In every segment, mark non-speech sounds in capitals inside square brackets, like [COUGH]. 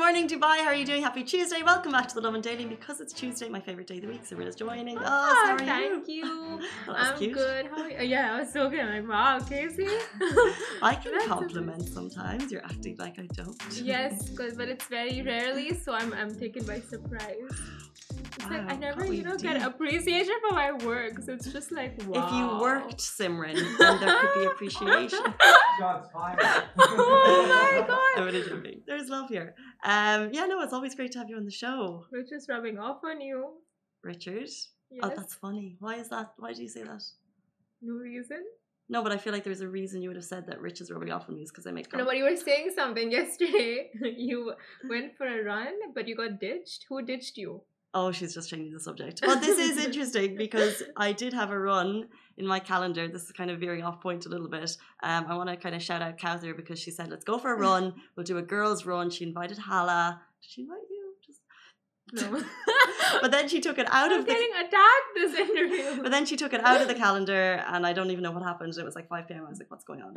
Good morning, Dubai. How are you doing? Happy Tuesday. Welcome back to the Lovin Daily. Because it's Tuesday, my favorite day of the week. Sabrina's joining us. Ah, How are thank you? [LAUGHS] you. Well, that's I'm cute. good. How are you? Yeah, I was so good. I'm like, wow, Casey. [LAUGHS] I can That's compliment sometimes. You're acting like I don't. yes, [LAUGHS] 'cause- but it's very rarely, so I'm I'm taken by surprise. It's like I never, you know, get appreciation for my work. So it's just like wow. If you worked, Simran, then there could be appreciation. Shots fired. Oh my god. I'm only joking. There's love here. Um, yeah, no, it's always great to have you on the show, Which is rubbing off on you. Richard. Yes. Oh, that's funny. Why is that? Why do you say that? no reason. No, but I feel like there's a reason you would have said that Rich is rubbing off on me is because I make No, but you were saying something [LAUGHS] yesterday. [LAUGHS] you went for a run, but you got ditched. Who ditched you? Oh, she's just changing the subject. Well, this is [LAUGHS] interesting because I did have a run in my calendar. This is kind of veering off point a little bit. Um, I want to kind of shout out Cowther because she said, let's go for a [LAUGHS] run. We'll do a girls' run. She invited Hala. Did she invite. No. [LAUGHS] [LAUGHS] But then she took it out I'm of the getting attacked this interview. [LAUGHS] But then she took it out of the calendar, and I don't even know what happened. It was like 5 p.m. I was like, what's going on?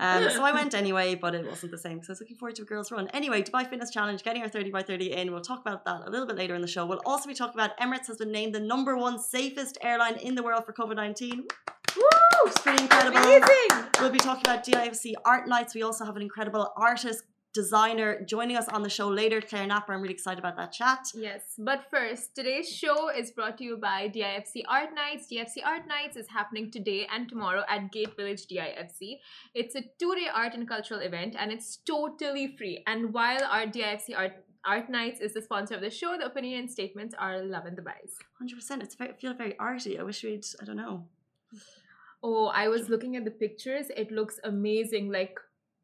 Um, so I went anyway, but it wasn't the same because I was looking forward to a girls' run. Anyway, Dubai Fitness Challenge, getting our 30 by 30 in. We'll talk about that a little bit later in the show. We'll also be talking about Emirates has been named the number one safest airline in the world for COVID 19. Woo! It's pretty incredible. Amazing! We'll be talking about DIFC Art Nights. We also have an incredible artist, designer joining us on the show later, Claire Napper. I'm really excited about that chat. Yes, but first, today's show is brought to you by DIFC Art Nights. DIFC Art Nights is happening today and tomorrow at Gate Village DIFC. It's a two day art and cultural event and it's totally free. And while our DIFC Art Art Nights is the sponsor of the show, the opinion and statements are Lovin Dubai's. 100%. It's very, I feel very arty. I wish we'd, I don't know. Oh, I was looking at the pictures. It looks amazing. Like,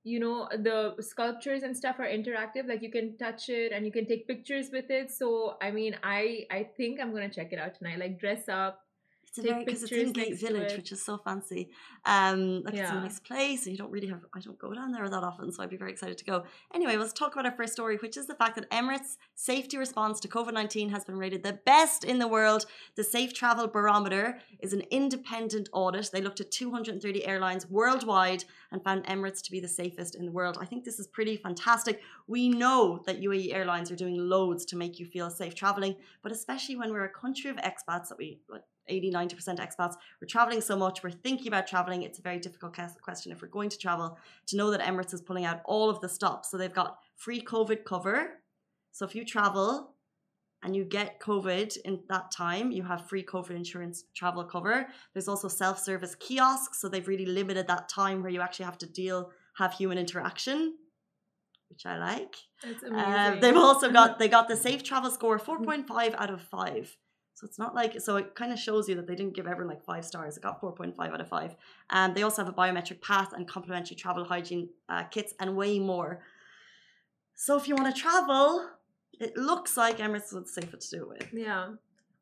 you know, the sculptures and stuff are interactive. Like you can touch it and you can take pictures with it. So I mean, I I think I'm gonna check it out tonight. Like dress up. It's a very because it's in Gate Village, which is so fancy. Um, like it's a nice place, and you don't really have. I don't go down there that often, so I'd be very excited to go. Anyway, let's talk about our first story, which is the fact that Emirates' safety response to COVID nineteen has been rated the best in the world. The Safe Travel Barometer is an independent audit. They looked at 230 airlines worldwide and found Emirates to be the safest in the world. I think this is pretty fantastic. We know that UAE airlines are doing loads to make you feel safe traveling, but especially when we're a country of expats that we like 80 90% expats. We're traveling so much we're thinking about traveling. It's a very difficult question if we're going to travel to know that emirates is pulling out all of the stops. So they've got free covid cover. So if you travel and you get covid in that time you have free covid insurance travel cover. There's also self-service kiosks so they've really limited that time where you actually have to deal have human interaction which i like. It's um, amazing. they've also got [LAUGHS] they got the safe travel score 4.5 out of 5 so it's not like so it kind of shows you that they didn't give everyone like five stars. It got 4.5 out of 5 and they also have a biometric pass and complimentary travel hygiene uh, kits and way more. So if you want to travel it looks like emirates is safer to do it with. Yeah.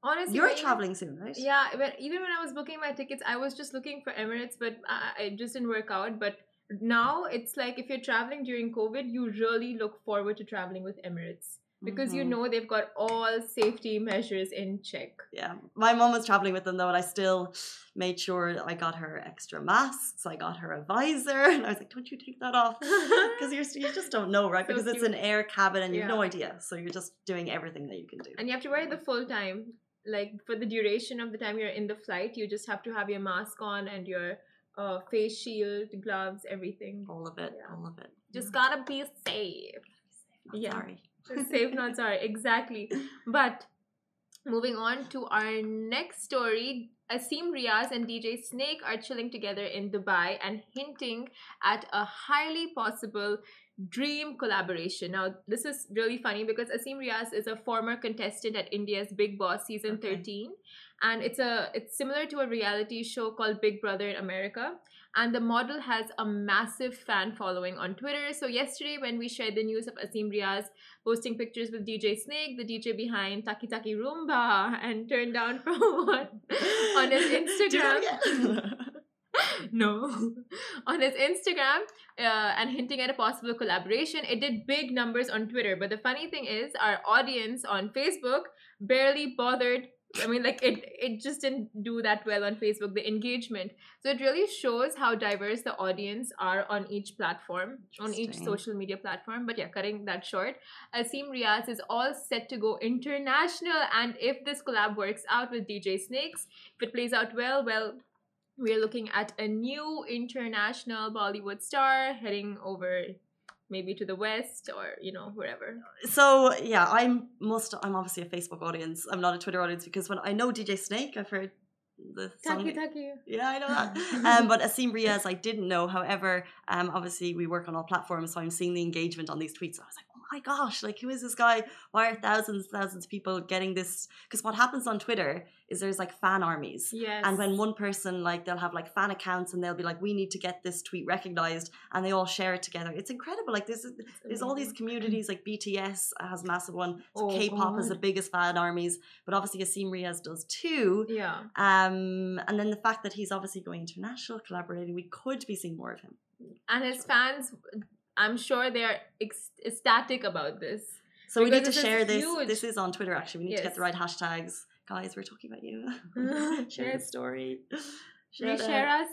Honestly, you're traveling soon right? Yeah, but even when I was booking my tickets, I was just looking for Emirates, but I, it just didn't work out. But now it's like if you're traveling during COVID, you really look forward to traveling with Emirates because you Mhm. know they've got all safety measures in check. yeah my mom was traveling with them though and i still made sure i got her extra masks i got her a visor [LAUGHS] and i was like don't you take that off [LAUGHS] because you're just don't know, right? So because it's an air cabin and you've no idea, so you're just doing everything that you can do. and you have to wear it the full time. Like for the duration of the time you're in the flight, you just have to have your mask on and your uh, face shield, gloves, everything. all of it, Yeah. all of it. Just gotta be safe. I'm yeah. Sorry. Safe not sorry exactly but moving on to our next story Asim Riaz and DJ Snake are chilling together in Dubai and hinting at a highly possible dream collaboration. Now, this is really funny because Asim Riaz is a former contestant at India's Bigg Boss season Okay. 13 and it's a it's similar to a reality show called Big Brother in America and the model has a massive fan following on Twitter. So yesterday when we shared the news of Asim Riaz posting pictures with DJ Snake, the DJ behind Taki Taki Rumba and turned down from [LAUGHS] what on his [LAUGHS] Instagram. [LAUGHS] no. on his Instagram uh, and hinting at a possible collaboration. It did big numbers on Twitter. But the funny thing is, our audience on Facebook barely bothered. I mean, like it, it just didn't do that well on Facebook, the engagement. So it really shows how diverse the audience are on each platform, on each social media platform. But yeah, cutting that short, Asim Riaz is all set to go international. And if this collab works out with DJ Snakes, if it plays out well, well, we're looking at a new international Bollywood star heading over maybe to the west or you know wherever. So yeah, I'm most i'm obviously a Facebook audience. I'm not a Twitter audience because when I know DJ Snake, I've heard the song. Taki taki. Yeah, I know that. [LAUGHS] um, but Asim Riaz, I didn't know. However, um, obviously we work on all platforms, so I'm seeing the engagement on these tweets. I was like, my gosh, like who is this guy? Why are thousands, thousands of people getting this? Because what happens on Twitter is there's like fan armies. Yes. And when one person like they'll have like fan accounts and they'll be like, we need to get this tweet recognized, and they all share it together. It's incredible. Like this is there's all these communities like BTS has a massive one. Oh, K-pop has the biggest fan armies, but obviously Asim Riaz does too. Yeah. Um, and then the fact that he's obviously going international, collaborating, we could be seeing more of him. And his fans I'm sure they're ec- ecstatic about this. So we need to share this. huge. This is on Twitter actually. We need to get the right hashtags. Guys, we're talking about you. [LAUGHS] share the story. Share, Reshare out. us.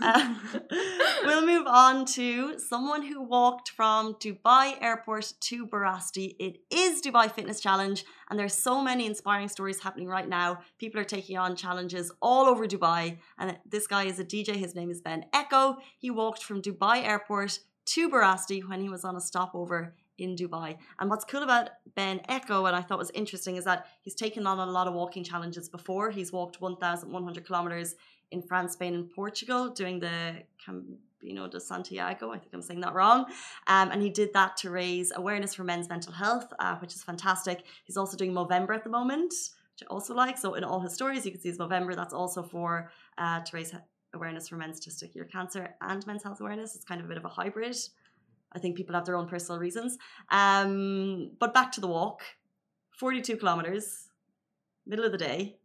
Uh, [LAUGHS] we'll move on to someone who walked from Dubai airport to Barasti. It is Dubai Fitness Challenge, and there's so many inspiring stories happening right now. People are taking on challenges all over Dubai, and this guy is a DJ. His name is Ben Echo. He walked from Dubai airport to Barasti when he was on a stopover in Dubai. And what's cool about Ben Echo, and I thought was interesting, is that he's taken on a lot of walking challenges before. He's walked 1,100 kilometers in France, Spain, and Portugal, doing the Camino de Santiago. I think I'm saying that wrong. Um, and he did that to raise awareness for men's mental health, uh, which is fantastic. He's also doing Movember at the moment, which I also like. So in all his stories, you can see his Movember. That's also for uh, to raise awareness for men's testicular cancer and men's health awareness. It's kind of a bit of a hybrid. I think people have their own personal reasons. Um, but back to the walk, 42 kilometers, middle of the day.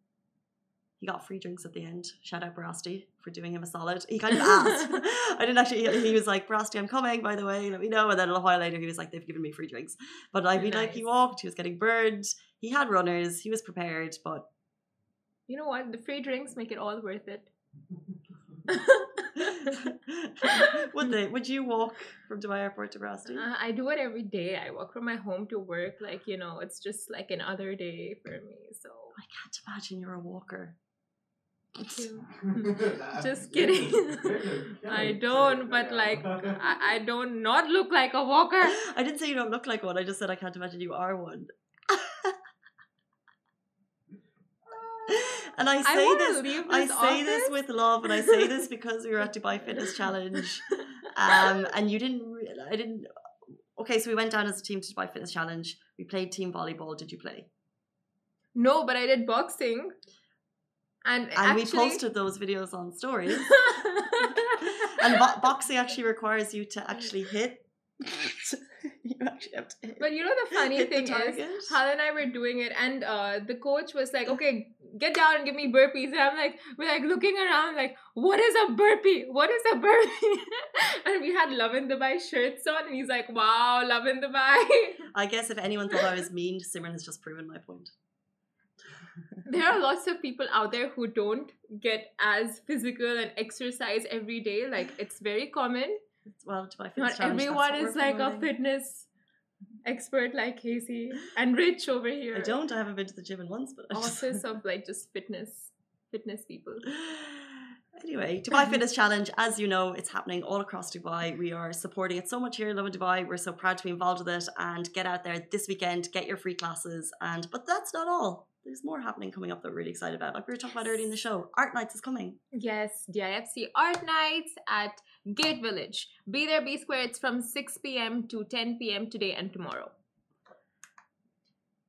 He got free drinks at the end. Shout out Barasti for doing him a solid. He kind of [LAUGHS] asked. [LAUGHS] I didn't actually. He was like, "Barasti, I'm coming. By the way, let me know." And then a little while later, he was like, "They've given me free drinks." But I mean, like, he walked. He was getting burned. He had runners. He was prepared. But You know what? The free drinks make it all worth it. [LAUGHS] would they? Would you walk from Dubai Airport to Barasti? Uh, I do it every day. I walk from my home to work. Like, you know, it's just like another day for me. So, I can't imagine you're a walker. thank. [LAUGHS] Just kidding. [LAUGHS] I don't, but like, I, I don't not look like a walker. I didn't say you don't look like one. I just said I can't imagine you are one. And I I say want this. leave I this say this with love, and I say this because we were at Dubai Fitness Challenge, [LAUGHS] um, and you didn't. I didn't. Okay, so we went down as a team to Dubai Fitness Challenge. We played team volleyball. Did you play? no, but I did boxing. And, And actually, we posted those videos on stories. [LAUGHS] [LAUGHS] and bo- boxing actually requires you to actually hit. You actually have to hit. But you know the funny hit the thing is. Hal and I were doing it, and uh, the coach was like, "Okay, get down and give me burpees." And I'm like, we're like looking around, like, "What is a burpee? What is a burpee?" [LAUGHS] and we had Lovin Dubai shirts on, and he's like, "Wow, Lovin Dubai." I guess if anyone thought I was mean, Simran has just proven my point. there are lots of people out there who don't get as physical and exercise every day. Like it's very common. Well, Dubai Fitness Not Challenge, everyone is like a fitness expert like Casey and Rich over here. I don't. I haven't been to the gym in once, but I just- office of like just fitness fitness people [SIGHS] Anyway, Dubai um, Fitness Challenge, as you know, it's happening all across Dubai. We are supporting it so much here in Lovin Dubai. We're so proud to be involved with it and get out there this weekend, get your free classes. And but that's not all. There's more happening coming up that we're really excited about. Like we were talking about earlier in the show. Art Nights is coming. yes difc art nights at gate village. Be there be square. It's from 6 p.m to 10 p.m today and tomorrow.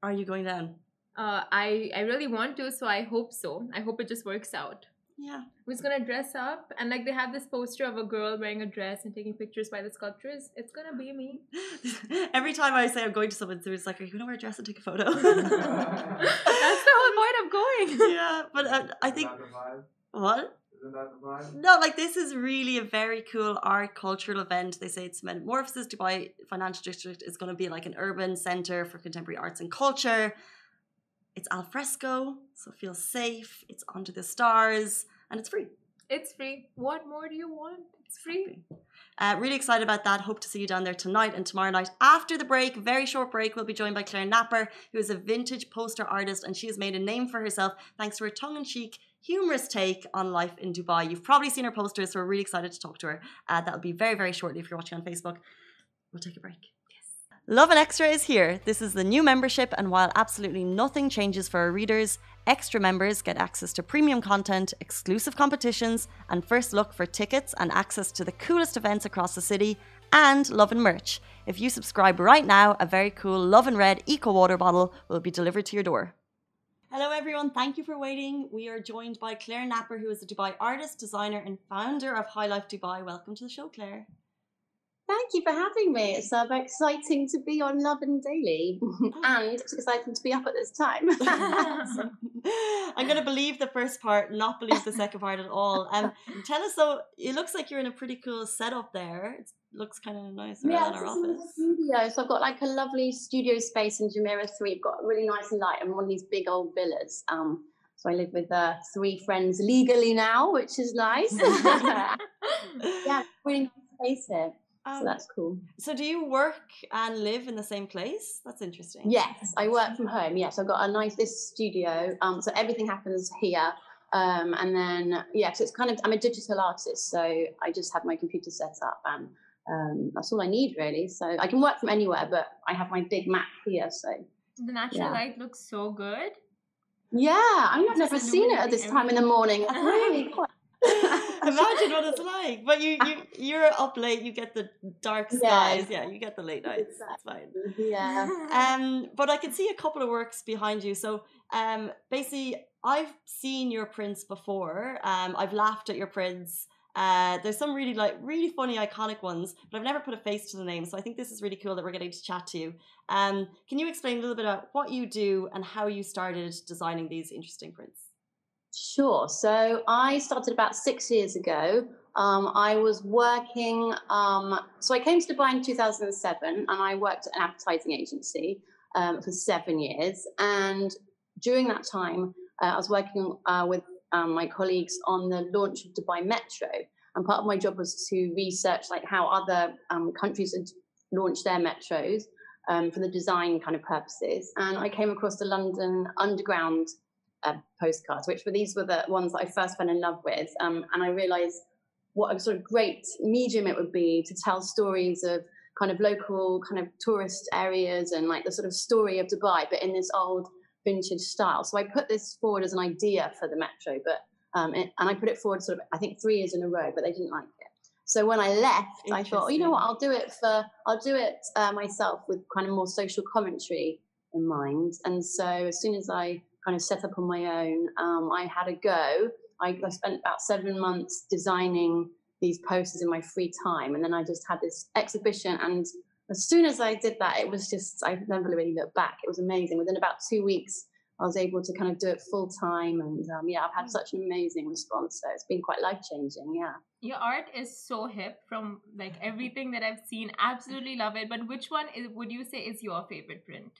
Are you going down? uh i i really want to so i hope so. I hope it just works out. Yeah. who's gonna dress up? And like they have this poster of a girl wearing a dress and taking pictures by the sculptures. It's gonna be me. [LAUGHS] Every time I say I'm going to someone, there's like, "Are you gonna wear a dress and take a photo?" [LAUGHS] that's the whole point of going. [LAUGHS] Yeah, but uh, I think what? Isn't that the vibe? No, like this is really a very cool art cultural event. They say it's Metamorphosis Dubai Financial District is going to be like an urban center for contemporary arts and culture. It's al fresco, so feel safe. It's under the stars, and it's free. It's free. What more do you want? It's free. Uh, really excited about that. Hope to see you down there tonight and tomorrow night. After the break, very short break, we'll be joined by Claire Napper, who is a vintage poster artist and she has made a name for herself thanks to her tongue in cheek, humorous take on life in Dubai. You've probably seen her posters, so we're really excited to talk to her. Uh, that'll be very, very shortly if you're watching on Facebook. We'll take a break. Lovin Extra is here. This is the new membership, and while absolutely nothing changes for our readers, extra members get access to premium content, exclusive competitions, and first look for tickets and access to the coolest events across the city, and Love and merch. If you subscribe right now, a very cool Love and Red Eco Water bottle will be delivered to your door. Hello, everyone. Thank you for waiting. We are joined by Claire Napper, who is a Dubai artist, designer, and founder of High Life Dubai. Welcome to the show, Claire. Thank you for having me. It's uh, very exciting to be on Lovin Daily [LAUGHS] and it's exciting to be up at this time. [LAUGHS] I'm going to believe the first part, not believe the second part at all. Um, tell us though, it looks like you're in a pretty cool setup there. It looks kind of nice around yeah, our office. studio. So I've got like a lovely studio space in Jumeirah 3. I've got really nice and light and one of these big old villas. Um, so I live with uh, three friends legally now, which is nice. [LAUGHS] yeah, really nice space here. Um, So that's cool. so do you work and live in the same place? That's interesting. Yes, I work from home. Yes, I've got a nice this studio. Um, so everything happens here. Um, and then yeah, so it's kind of I'm a digital artist, so I just have my computer set up, and um, that's all I need really. So I can work from anywhere, but I have my big Mac here. So The natural Yeah. light looks so good. yeah, I mean, I've never seen it at this time in the morning. It's [LAUGHS] really quite. [LAUGHS] Imagine what it's [LAUGHS] like. But you, you, you're up late. You get the dark skies. Yeah, you get the late nights. That's fine. yeah. [LAUGHS] Um, but I can see a couple of works behind you. So, um, basically, I've seen your prints before. Um, I've laughed at your prints. Uh, there's some really like really funny, iconic ones, but I've never put a face to the name. So I think this is really cool that we're getting to chat to you. Um, can you explain a little bit about what you do and how you started designing these interesting prints? Sure. So I started about six years ago. Um, I was working, um, so I came to Dubai in 2007 and I worked at an advertising agency um, for seven years. And during that time, uh, I was working uh, with um, my colleagues on the launch of Dubai Metro. And part of my job was to research like how other um, countries had launched their metros um, for the design kind of purposes. And I came across the London Underground uh, postcards, which were these were the ones that I first fell in love with. Um, and I realized what a sort of great medium it would be to tell stories of kind of local kind of tourist areas and like the sort of story of Dubai, but in this old vintage style. So I put this forward as an idea for the metro, but um, it, and I put it forward sort of I think three years in a row, but they didn't like it. So when I left, I thought, oh, you know what, I'll do it for I'll do it uh, myself with kind of more social commentary in mind. And so as soon as I kind of set up on my own, um, I had a go. I, I spent about seven months designing these posters in my free time, and then I just had this exhibition. And as soon as I did that, it was just I never really looked back. It was amazing. Within about two weeks, I was able to kind of do it full time, and um, yeah, I've had such an amazing response. So it's been quite life changing. Yeah. Your art is so hip from like everything that I've seen. Absolutely love it. But which one is, would you say is your favorite print?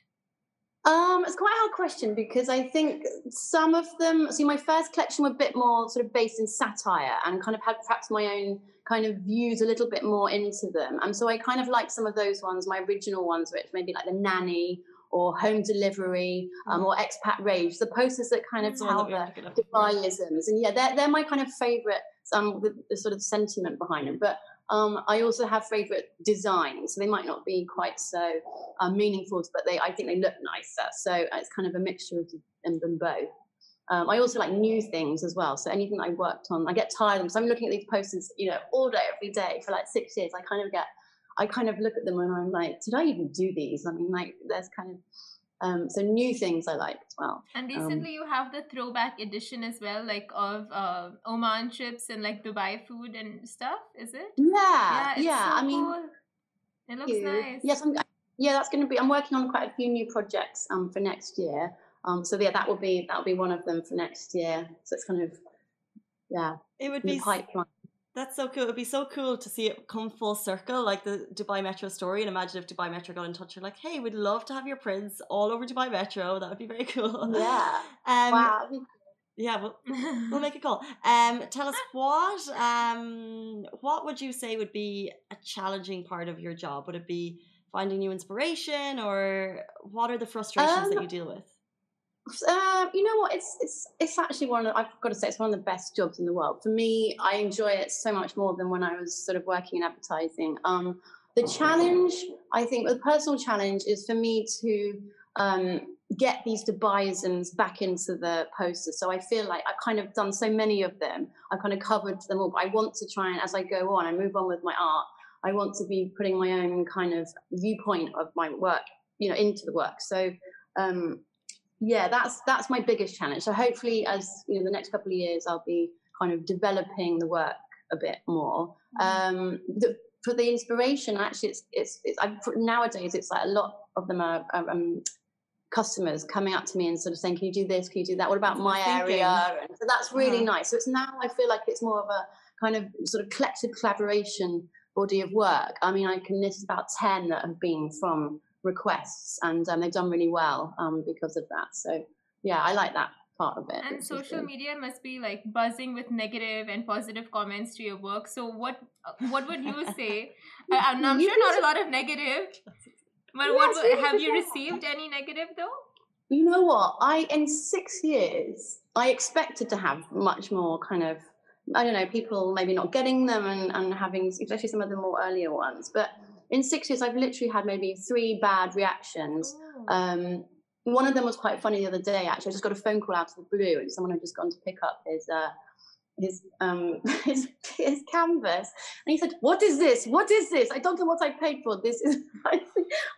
Um, it's quite a hard question because I think some of them. See, my first collection were a bit more sort of based in satire and kind of had perhaps my own kind of views a little bit more into them. And so I kind of like some of those ones, my original ones, which maybe like the nanny or home delivery um, or expat rage, the posters that kind of tell the have to get up for. Dubaiisms. And yeah, they're, they're my kind of favorite, um, the, the sort of sentiment behind them. But um, I also have favorite designs. So they might not be quite so um, meaningful, but they I think they look nicer. So it's kind of a mixture of them, both. Um, I also like new things as well. So anything that I worked on, I get tired. So I'm looking at these posters, you know, all day, every day for like six years. I kind of get, I kind of look at them and I'm like, did I even do these? I mean, like, there's kind of, um, so new things I like as well. And Um, recently you have the throwback edition as well, like of uh, Oman trips and like Dubai food and stuff. Is it? Yeah, it's yeah. so I mean, cool. it looks you. nice. Yes, I'm, yeah, that's going to be. I'm working on quite a few new projects um, for next year. Um, so yeah, that will be that will be one of them for next year. So it's kind of yeah, It would be the pipeline. That's so cool. It'd be so cool to see it come full circle, like the Dubai Metro story. And imagine if Dubai Metro got in touch, you're like, "Hey, we'd love to have your prints all over Dubai Metro. That would be very cool." Yeah. [LAUGHS] Um, wow. Yeah. We'll, [LAUGHS] we'll make a call. Um, tell us what um what would you say would be a challenging part of your job? Would it be finding new inspiration, or what are the frustrations that Um, you deal with? Uh, you know what? It's it's it's actually one. Of, I've got to say, it's one of the best jobs in the world. For me, I enjoy it so much more than when I was sort of working in advertising. Um, the challenge, I think, the personal challenge is for me to um, get these Dubaiisms back into the posters. So I feel like I've kind of done so many of them. I've kind of covered them all. But I want to try and, as I go on, I move on with my art. I want to be putting my own kind of viewpoint of my work, you know, into the work. So. Um, yeah that's that's my biggest challenge. So hopefully as you know the next couple of years i'll be kind of developing the work a bit more. Um the, for the inspiration actually it's it's, it's I, nowadays it's like a lot of them are, um, customers coming up to me and sort of saying can you do this? Can you do that? What about my thinking. area? And so that's really Uh-huh. nice. So it's now i feel like it's more of a kind of sort of collective collaboration body of work. I mean i can list about 10 that have been from requests and um, they've done really well um, because of that so yeah i like that part of it And social media must be like buzzing with negative and positive comments to your work. So what uh, what would you [LAUGHS] say? I'm, I'm You sure not a lot of negative, but Yes, what really, have you received any negative though? you know what i in six years i expected to have much more kind of i don't know people maybe not getting them and, and having especially some of the more earlier ones but in six years i've literally had maybe three bad reactions Oh. Um, one of them was quite funny the other day. Actually, I just got a phone call out of the blue, and someone had just gone to pick up his uh, his um [LAUGHS] his his canvas, and he said, "What is this? What is this? I don't know what I paid for. This is." [LAUGHS]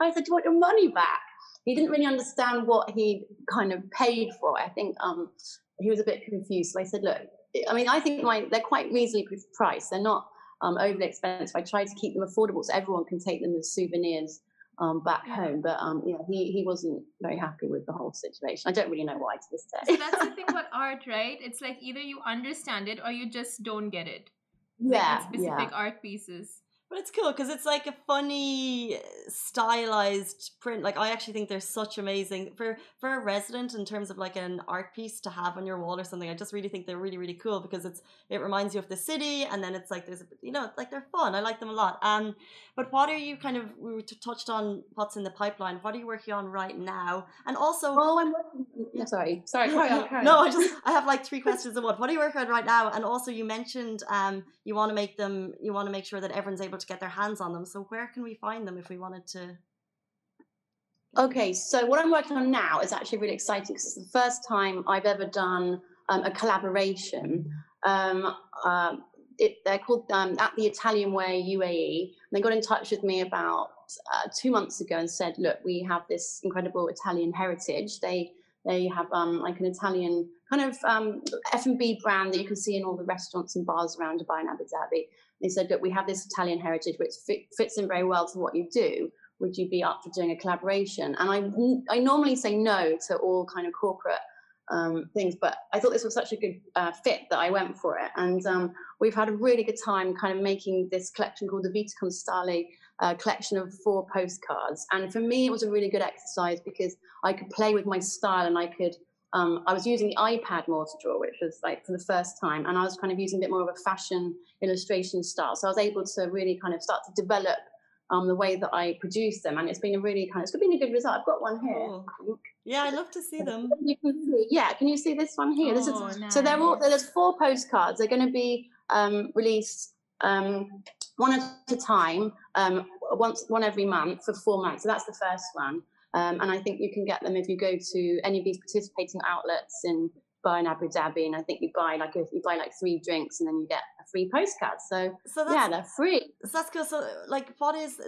I said, "Do you want your money back?" He didn't really understand what he kind of paid for. I think um he was a bit confused. So I said, "Look, I mean, I think my they're quite reasonably priced. They're not um, overly expensive. I try to keep them affordable so everyone can take them as souvenirs." um, back Yeah. home. But um, yeah, he, he wasn't very happy with the whole situation. I don't really know why to this So day. that's the thing [LAUGHS] about art, right? It's like either you understand it or you just don't get it. Yeah, with specific yeah. art pieces. But it's cool because it's like a funny, stylized print. Like I actually think they're such amazing for for a resident in terms of like an art piece to have on your wall or something. I just really think they're really really cool because it's it reminds you of the city, and then it's like there's a you know it's like they're fun. I like them a lot. Um, but what are you kind of we touched on what's in the pipeline? What are you working on right now? And also. Oh, I'm working. Yeah, sorry, sorry. [LAUGHS] Carry on. Carry no. I just I have like three [LAUGHS] questions in one. What are you working on right now? And also you mentioned um you want to make them you want to make sure that everyone's able to get their hands on them. So where can we find them if we wanted to? Okay, so what I'm working on now is actually really exciting because it's the first time I've ever done um, a collaboration. Um, um, it, they're called um, At the Italian Way UAE. They got in touch with me about uh, two months ago and said, "Look, we have this incredible Italian heritage. They they have um, like an Italian kind of um, F&B brand that you can see in all the restaurants and bars around Dubai and Abu Dhabi. They said, look, we have this Italian heritage which fit, fits in very well to what you do. Would you be up for doing a collaboration? And I, I normally say no to all kind of corporate um, things, but I thought this was such a good uh, fit that I went for it. And um, we've had a really good time kind of making this collection called the Vita con Stile uh, collection of four postcards. And for me, it was a really good exercise because I could play with my style and I could um, I was using the iPad more to draw, which was like for the first time, and I was kind of using a bit more of a fashion illustration style. So I was able to really kind of start to develop um, the way that I produce them, and it's been a really kind of it's been a good result. I've got one here. Cool. Yeah, I'd love to see them. [LAUGHS] You can see, yeah. Can you see this one here? This Oh, is so they're all there's four postcards. They're going to be um, released um, one at a time, um, once one every month for four months. So that's the first one. Um, and I think you can get them if you go to any of these participating outlets in Dubai and Abu Dhabi. And I think you buy like if you buy like three drinks and then you get a free postcard. So So that's yeah, they're free. so that's cool. So like, what is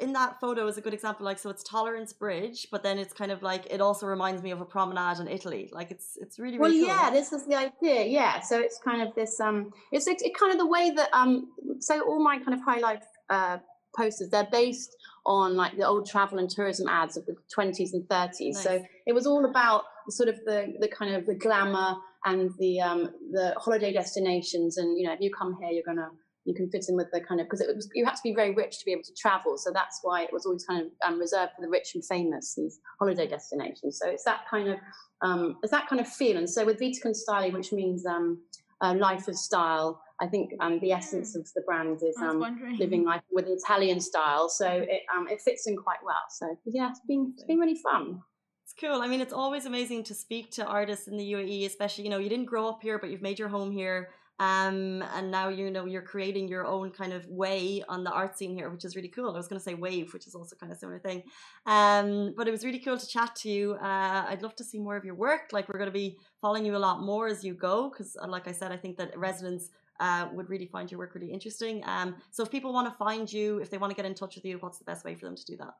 in that photo is a good example. Like, so it's Tolerance Bridge, but then it's kind of like it also reminds me of a promenade in Italy. Like, it's it's really Well, really cool. yeah, this is the idea. Yeah, so it's kind of this. Um, it's it, it kind of the way that um. So all my kind of highlight uh, posters, they're based on like the old travel and tourism ads of the 20s and 30s. So it was all about sort of the the kind of the glamour and the um, the holiday destinations. And you know, if you come here, you're gonna you can fit in with the kind of because it was you had to be very rich to be able to travel. So that's why it was always kind of um, reserved for the rich and famous these holiday destinations. So it's that kind of um, it's that kind of feel. And so with Vita con Style, which means um, uh, life of style. I think um, the essence of the brand is um, living life with Italian style. So it um, it fits in quite well. So yeah, it's been it's been really fun. It's cool. I mean, it's always amazing to speak to artists in the UAE, especially you know you didn't grow up here, but you've made your home here. Um, and now you know you're creating your own kind of way on the art scene here, which is really cool. I was going to say wave, which is also kind of similar thing. Um, but it was really cool to chat to you. Uh, I'd love to see more of your work. Like we're going to be following you a lot more as you go, because uh, like I said, I think that residents uh, would really find your work really interesting. Um, so if people want to find you, if they want to get in touch with you, what's the best way for them to do that?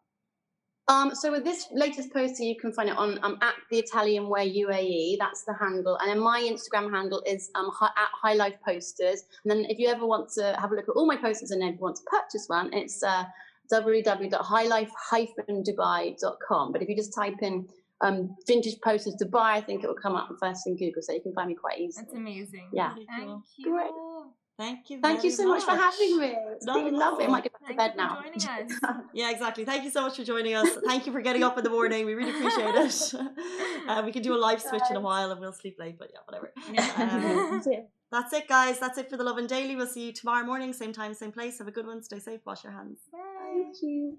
Um, so with this latest poster, you can find it on um, at the Italian Way UAE. That's the handle, and then my Instagram handle is um, hi, at High Life Posters. And then if you ever want to have a look at all my posters and then want to purchase one, it's uh, www.highlife-dubai.com. But if you just type in um, vintage posters Dubai, I think it will come up first in Google, so you can find me quite easily. That's amazing. Yeah. Thank you. Great. Thank you. Thank you so much. much for having me. It's Not been at lovely. I all. might get back to bed now. Thank you for joining [LAUGHS] us. Yeah, exactly. Thank you so much for joining us. Thank you for getting up in the morning. We really appreciate it. [LAUGHS] [LAUGHS] Uh, we can do a live switch in a while and we'll sleep late, but yeah, whatever. Um, that's it, guys. That's it for the Lovin Daily. We'll see you tomorrow morning, same time, same place. Have a good one. Stay safe. Wash your hands. Thank you.